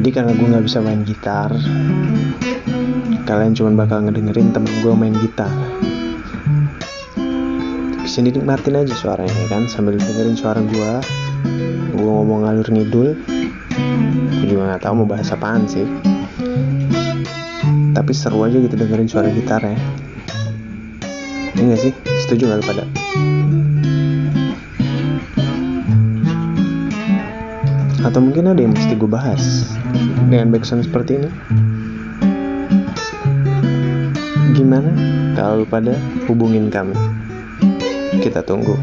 Jadi karena gue nggak bisa main gitar, kalian cuma bakal ngedengerin temen gue main gitar. Bisa dinikmatin aja suaranya ya kan, sambil dengerin suara gue. Gue ngomong ngalur ngidul, gue juga nggak tahu mau bahas apaan sih. Tapi seru aja gitu dengerin suara gitarnya. Ini gak sih? Setuju gak lu pada? Atau mungkin ada yang mesti gue bahas dengan backsound seperti ini? Gimana kalau pada hubungin kami? Kita tunggu.